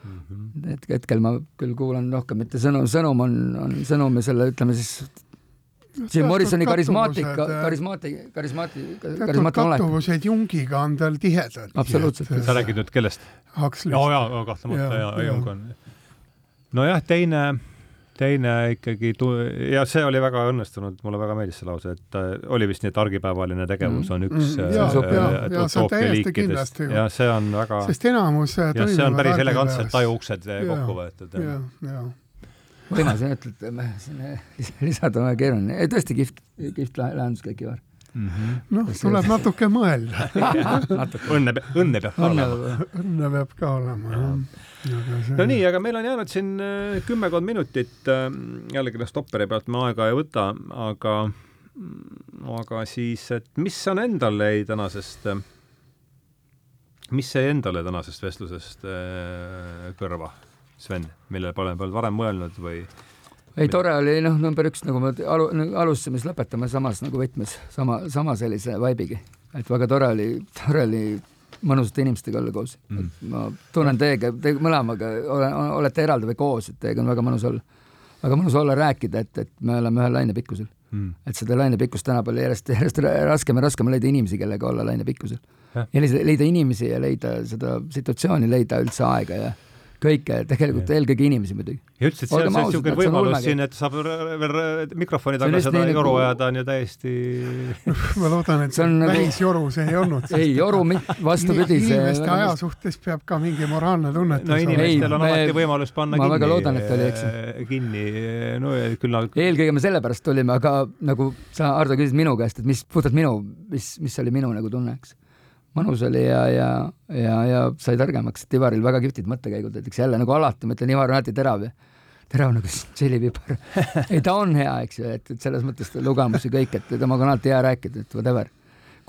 mm. -hmm. et hetkel ma küll kuulan rohkem, mitte sõnum, sõnum on, on sõnum ja selle, ütleme siis Jim Morrisoni karismaatika, karismaati, karismaati, karismaatiline olek. kattuvused Jungiga on tal tihedad. absoluutselt. sa räägid nüüd kellest? Huxley'st. oo jaa, kahtlemata jaa, Jung on. nojah, teine, teine ikkagi tu-, ja see oli väga õnnestunud, mulle väga meeldis see lause, et äh, oli vist nii, et argipäevaline tegevus mm. on üks mm, ja, äh, ja, ja, see on täiesti kindlasti ju. ja see on väga sest enamus ja see on päris elegantselt tajuuksed kokku võetud. ja, ja võimas jah, ütlete, sinna lisada on väga keeruline, tõesti kihvt, kihvt lahendus kõik, Ivar. Mm -hmm.. noh, tuleb natuke mõelda. Õnne, õnne peab ka õnne, olema. õnne peab ka olema, jah. See... no nii, aga meil on jäänud siin äh, kümmekond minutit, äh, jällegi noh, stopperi pealt me aega ei võta, aga, aga siis, et mis on endale jäi tänasest, äh, mis jäi endale tänasest vestlusest kõrva? Sven, millele pole, polnud varem mõelnud või? ei, tore oli noh, number üks, nagu me alu-, alustasime, siis lõpetame samas nagu võtmes, sama, sama sellise vibe'iga. et väga tore oli, tore oli mõnusate inimestega olla koos mm.. ma tunnen teiega, te mõlemaga ole, olete eraldi või koos, et teiega on väga mõnus olla. väga mõnus olla, rääkida, et, et me oleme ühel lainepikkusel mm.. et seda lainepikkust tänapäeval järjest, järjest raskem ja raskem leida inimesi, kellega olla lainepikkusel. ja leida, leida inimesi ja leida seda situatsiooni, leida üldse aega ja kõike, tegelikult eelkõige inimesi muidugi. ja ütlesid, see on niisugune võimalus siin, et saab veel mikrofoni taga seda joru nagu... ajada, on ju täiesti ma loodan, et see on nagu- välisjoru see ei olnud. ei, joru, vastupidi. inimeste aja suhtes peab ka mingi moraalne tunnetus no inimestel on alati võimalus panna ma kinni. ma väga loodan, et oli, eks. Eh, kinni, no küll nad eelkõige me sellepärast tulime, aga nagu sa, Ardo, küsisid minu käest, et mis, puhtalt minu, mis, mis oli minu nagu tunne, eks mõnus oli ja, ja, ja, ja sai targemaks, et Ivaril väga kihvtid mõttekäigud, et eks jälle nagu alati, ma ütlen, Ivar on alati terav ja terav nagu tšillipipar ei, ta on hea, eks ju, et, et selles mõttes lugemus ja kõik, et temaga on alati hea rääkida, et whatever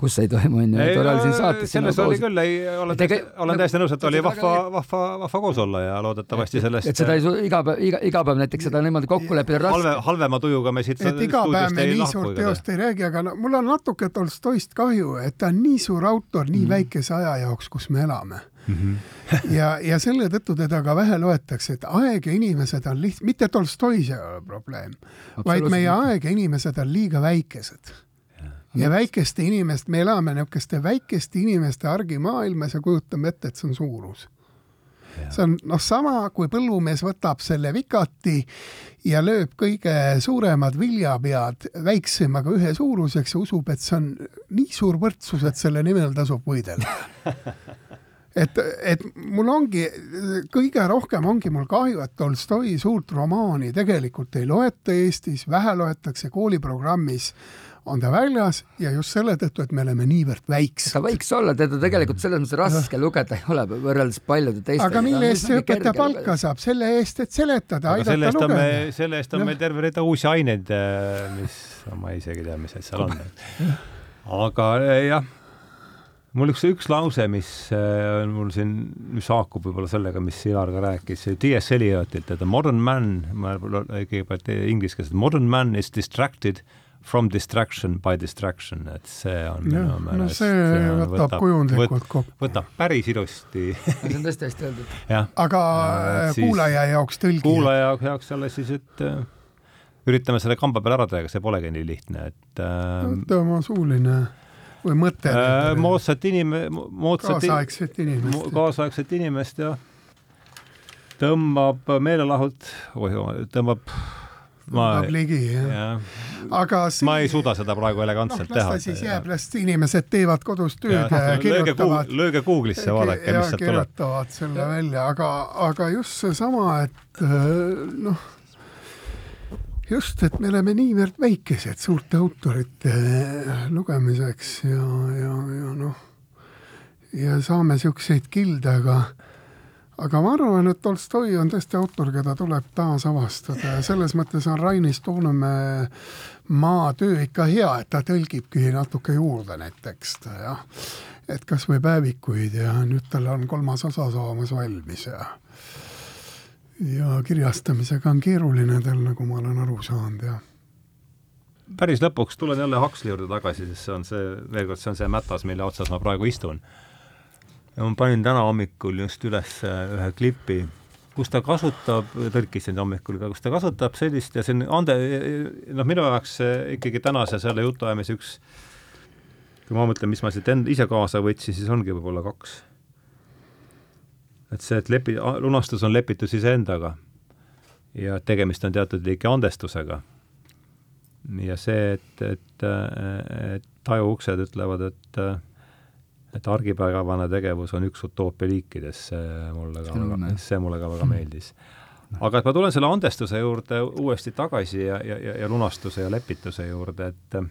kus ei toimu, onju, tore oli siin saates. selles oli küll, ei, olen täiesti, olen täiesti nõus, et oli vahva, vahva, vahva koos olla ja loodetavasti sellest. et seda ei saa iga päev, iga, iga päev näiteks seda niimoodi kokku leppida raske. halve, halvema tujuga me siit et iga päev me nii suurt teost ei räägi, aga no mul on natuke Tolstoist kahju, et ta on nii suur autor nii mm. väikese aja jaoks, kus me elame mm. -hmm. ja, ja selle tõttu teda ka vähe loetakse, et aeg ja inimesed on liht-, mitte Tolstois ei ole probleem, vaid meie aeg ja inimesed on liiga väikesed ja väikeste inimest, me elame niisuguste väikeste inimeste argimaailmas ja kujutame ette, et see on suurus. see on noh, sama kui põllumees võtab selle vikati ja lööb kõige suuremad viljapead väiksemaga ühe suuruseks ja usub, et see on nii suur võrdsus, et selle nimel tasub võidelda et, et mul ongi, kõige rohkem ongi mul kahju, et Tolstoi suurt romaani tegelikult ei loeta Eestis, vähe loetakse kooliprogrammis on ta väljas ja just selle tõttu, et me oleme niivõrd väiksed. ta võiks olla, teda tegelikult selles mõttes raske lugeda ei ole võrreldes paljude teistega. aga mille eest see õpetaja palka saab? selle eest, et seletada, aidata lugeda. selle eest on meil terve rida uusi aineid, mis ma isegi ei tea, mis need seal on. aga jah mul üks, üks lause, mis äh, on mul siin, mis haakub võib-olla sellega, mis Ilar ka rääkis, T.S. Eliotilt, et a modern man, ma kõigepealt inglise keeles, modern man is distracted from distraction by distraction, et see on ja, minu meelest no see võtab, võtab kujundlikult kokku. võtab päris ilusti see on tõesti hästi öeldud. aga äh, kuulaja jaoks tõlgi. kuulaja jaoks alles siis, et äh, üritame selle kamba peal ära teha, aga see polegi nii lihtne, et äh, tema suuline või mõte äh,? moodsat inim-, moodsat kaasaegset inimest. kaasaegset inimest, jah. tõmbab meelelahult, oih, tõmbab ma ligi, jah ja. aga siin... ma ei suuda seda praegu elegantselt no, teha. las ta siis jääb, las inimesed teevad kodus tööd ja, ja kirjutavad. lööge Google'isse, vaadake, mis sealt tuleb. kirjutavad selle välja, aga, aga just seesama, et äh, noh just, et me oleme niivõrd väikesed suurte autorite lugemiseks ja, ja, ja noh, ja saame niisuguseid kilde, aga aga ma arvan, et Tolstoi on tõesti autor, keda tuleb taasavastada ja selles mõttes on Rainis Toonemäe maa töö ikka hea, et ta tõlgibki natuke juurde neid tekste, jah. et kas või päevikuid ja nüüd tal on kolmas osa saamas valmis ja ja kirjastamisega on keeruline tal, nagu ma olen aru saanud ja päris lõpuks tulen jälle Huxley juurde tagasi, sest see on see, veel kord, see on see mätas, mille otsas ma praegu istun. Ja ma panin täna hommikul just üles ühe klipi, kus ta kasutab, tõlkisin hommikul ka, kus ta kasutab sellist ja see on ande, noh, minu jaoks ikkagi tänase selle jutuajamise üks, kui ma mõtlen, mis ma siit end-, ise kaasa võtsin, siis ongi võib-olla kaks et see, et lepi-, lunastus on lepitus iseendaga ja tegemist on teatud liiki andestusega. ja see, et, et, et tajuuksed ütlevad, et et argipäevane tegevus on üks utoopia liikidest, see mulle ka väga, see mulle ka väga meeldis. aga et ma tulen selle andestuse juurde uuesti tagasi ja, ja, ja, ja lunastuse ja lepituse juurde, et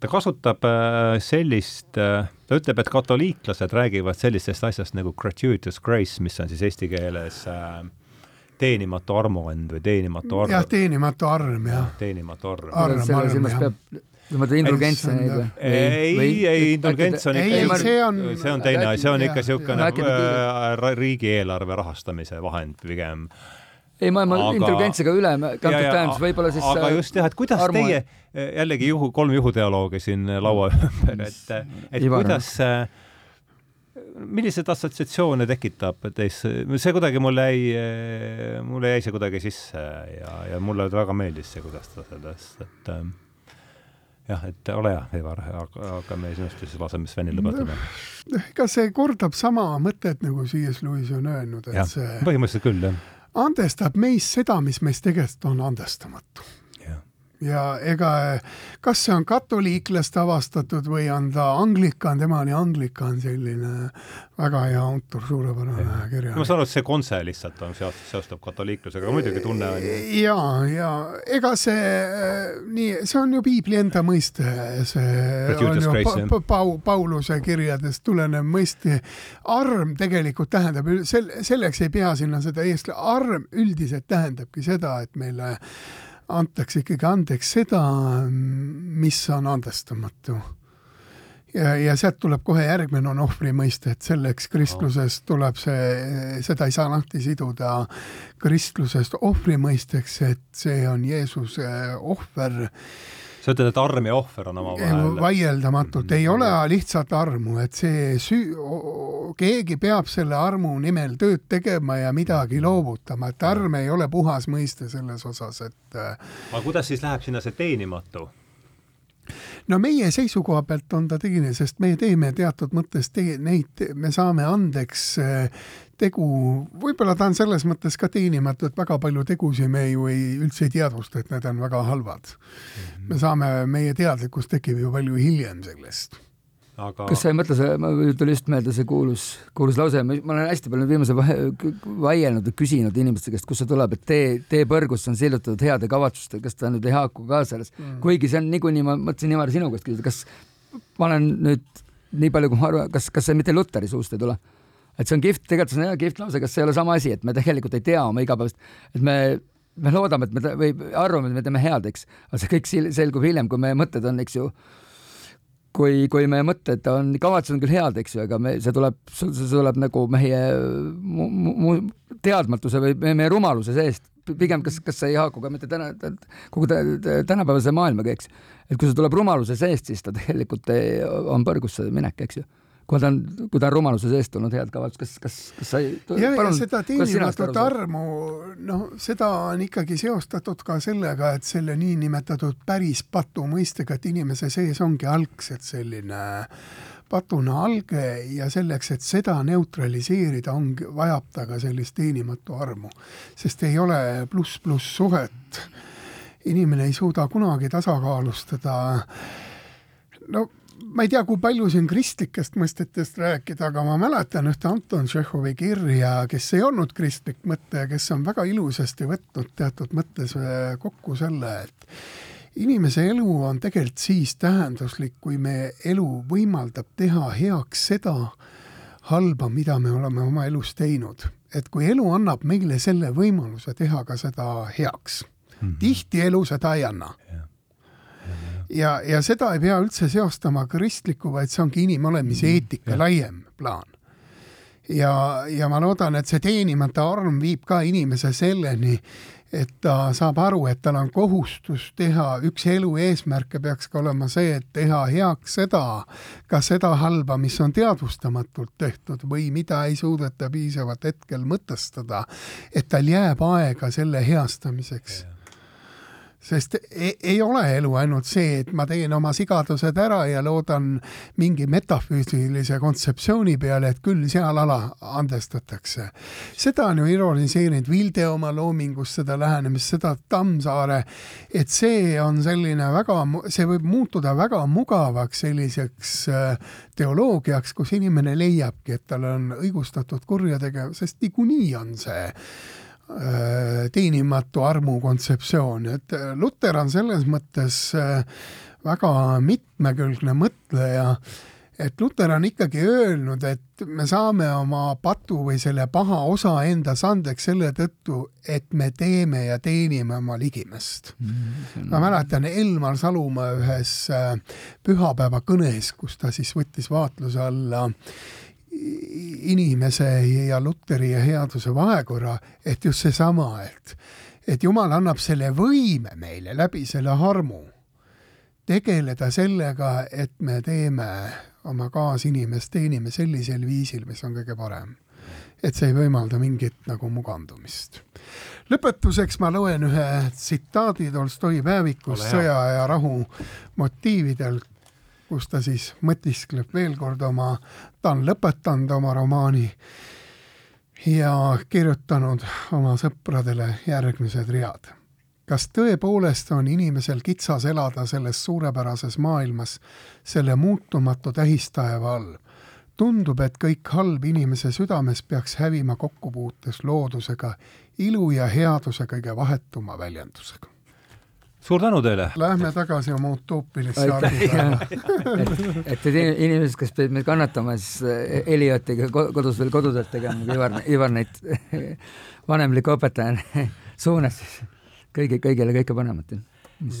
ta kasutab äh, sellist, äh, ta ütleb, et katoliiklased räägivad sellisest asjast nagu gratuitous grace, mis on siis eesti keeles äh, teenimatu armuand või teenimatu arm. jah, teenimatu arm, jah. teenimatu arm. arm, arm, jah. Sa mõtled indulgentsi neid või? ei, ei, indulgents on ikka, ei, see on, see on teine, see on ikka niisugune riigieelarve rahastamise vahend pigem ei, ma, ma aga... intelligentsiga üle kantud tähendus, võib-olla siis aga just jah, et kuidas armu... teie, eh, jällegi juhu, kolm juhudialoogi siin laua ümber, et, et Ivar. kuidas milliseid assotsiatsioone tekitab teis, see kuidagi mul jäi, mulle jäi see kuidagi sisse ja, ja mulle väga meeldis see, kuidas ta sellest, et äh, jah, et ole hea, Ivar, hakkame sinust siis laseme Svenil lõpetada. ega see kordab sama mõtet, nagu C.S. Lewis on öelnud, et ja, see põhimõtteliselt küll, jah andestab meis seda, mis meist tegelikult on andestamatu ja ega kas see on katoliiklaste avastatud või on ta anglikan, tema oli anglikan, selline väga hea autor, suurepärane kirjanik. ma saan aru, et see kontse lihtsalt on seost, seostub katoliiklusega, muidugi tunne on ju. ja, ja ega see nii, see on ju piibli enda mõiste, see on ju pa, pa, Pau, Pauluse kirjadest tulenev mõiste. arm tegelikult tähendab, sel-, selleks ei pea sinna seda eest-, arm üldiselt tähendabki seda, et meile antakse ikkagi andeks seda, mis on andestamatu. ja, ja sealt tuleb kohe järgmine on ohvri mõiste, et selleks kristlusest tuleb see, seda ei saa lahti siduda kristlusest ohvri mõisteks, et see on Jeesuse ohver sa ütled, et arm ja ohver on omavahel? vaieldamatult, ei ole lihtsalt armu, et see süü, keegi peab selle armu nimel tööd tegema ja midagi loovutama, et arm ei ole puhas mõiste selles osas, et äh, aga kuidas siis läheb sinna see teenimatu? no meie seisukoha pealt on ta teine, sest me teeme teatud mõttes te, neid, me saame andeks äh, tegu, võib-olla ta on selles mõttes ka teenimatu, et väga palju tegusid me ju ei, üldse ei teadvusta, et need on väga halvad mm. -hmm. me saame, meie teadlikkus tekib ju palju hiljem sellest aga kas sa ei mõtle, see, mul tuli just meelde see kuulus, kuulus lause, ma olen hästi palju viimasel vaielnud ja küsinud inimeste käest, kust see tuleb, et tee, tee põrgusse on sillutatud heade kavatsustega, kas ta nüüd ei haaku ka selles mm., kuigi see on niikuinii, ma mõtlesin Ivar sinu käest küsida, kas ma olen nüüd nii palju, kui ma arvan, kas, kas see mitte Luteri suust ei tule? Et see on kihvt, tegelikult see on hea kihvt lause, kas see ei ole sama asi, et me tegelikult ei tea oma igapäevast, et me me loodame, et me või arvame, et me teeme head, eks, aga see kõik selgub hiljem, kui meie mõtted on, eks ju, kui, kui meie mõtted on, kavatsused on küll head, eks ju, aga me, see tuleb, see tuleb nagu meie mu, mu, teadmatuse või meie rumaluse seest. pigem, kas, kas see ei haaku ka mitte täna, kogu tänapäevase maailmaga, eks. et kui see tuleb rumaluse seest, siis ta tegelikult on põrgusse minek, eks ju kui ta on, kui ta on rumaluse seest tulnud head kavatsust, kas, kas, kas sa ei ja, ja seda teenimatut armu, noh, seda on ikkagi seostatud ka sellega, et selle niinimetatud päris patu mõistega, et inimese sees ongi algselt selline patuna alge ja selleks, et seda neutraliseerida, ongi, vajab ta ka sellist teenimatu armu. sest ei ole pluss-pluss suhet. inimene ei suuda kunagi tasakaalustada no ma ei tea, kui palju siin kristlikest mõistetest rääkida, aga ma mäletan ühte Anton Tšehhovi kirja, kes ei olnud kristlik mõtleja, kes on väga ilusasti võtnud teatud mõttes äh, kokku selle, et inimese elu on tegelikult siis tähenduslik, kui meie elu võimaldab teha heaks seda halba, mida me oleme oma elus teinud. et kui elu annab meile selle võimaluse teha ka seda heaks mm. -hmm. tihti elu seda ei anna yeah ja, ja seda ei pea üldse seostama kristliku, vaid see ongi inimolemise mm, eetika mm, laiem plaan. ja, ja ma loodan, et see teenimata arm viib ka inimese selleni, et ta saab aru, et tal on kohustus teha, üks elu eesmärke peaks ka olema see, et teha heaks seda, ka seda halba, mis on teadvustamatult tehtud või mida ei suudeta piisavalt hetkel mõtestada, et tal jääb aega selle heastamiseks. Yeah sest ei, ei ole elu ainult see, et ma teen oma sigadused ära ja loodan mingi metafüüsilise kontseptsiooni peale, et küll seal ala andestatakse. seda on ju ironiseerinud Vilde oma loomingus, seda lähenemist, seda Tammsaare, et see on selline väga, see võib muutuda väga mugavaks selliseks äh, teoloogiaks, kus inimene leiabki, et tal on õigustatud kurjategevus, sest niikuinii on see teenimatu armu kontseptsioon, et äh, Luter on selles mõttes äh, väga mitmekülgne mõtleja, et Luter on ikkagi öelnud, et me saame oma patu või selle paha osa endas andeks selle tõttu, et me teeme ja teenime oma ligimest mm. -hmm. ma mäletan Elmar Salumaa ühes pühapäeva kõnes, kus ta siis võttis vaatluse alla inimese ja Luteri ja headuse vahekorra, et just seesama, et, et Jumal annab selle võime meile läbi selle harmu tegeleda sellega, et me teeme oma kaasinimest, teenime sellisel viisil, mis on kõige parem. et see ei võimalda mingit nagu mugandumist. lõpetuseks ma loen ühe tsitaadi Tolstoi päevikust Sõja ja rahu motiividel, kus ta siis mõtiskleb veel kord oma, ta on lõpetanud oma romaani ja kirjutanud oma sõpradele järgmised read. kas tõepoolest on inimesel kitsas elada selles suurepärases maailmas selle muutumatu tähistaeva all? tundub, et kõik halb inimese südames peaks hävima kokkupuutes loodusega, ilu ja headuse kõige vahetuma väljendusega suur tänu teile! Lähme tagasi oma utoopilisse argipäeva et need inimesed, kes pidid meid kannatama, siis eh, Eliotiga kodus veel kodutööd tegema, kui Ivar, Ivar neid vanemliku õpetajana suunas kõigi, kõigile kõike panemat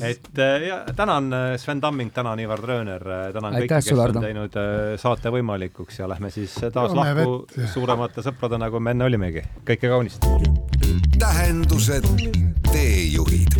et eh, ja tänan eh, Sven Tamming, tänan Ivar Trööner, tänan kõiki, kes on Ardo. teinud saate võimalikuks ja lähme siis taas Joone lahku vett. suuremate sõpradena, kui me enne olimegi. kõike kaunist! tähendused, teejuhid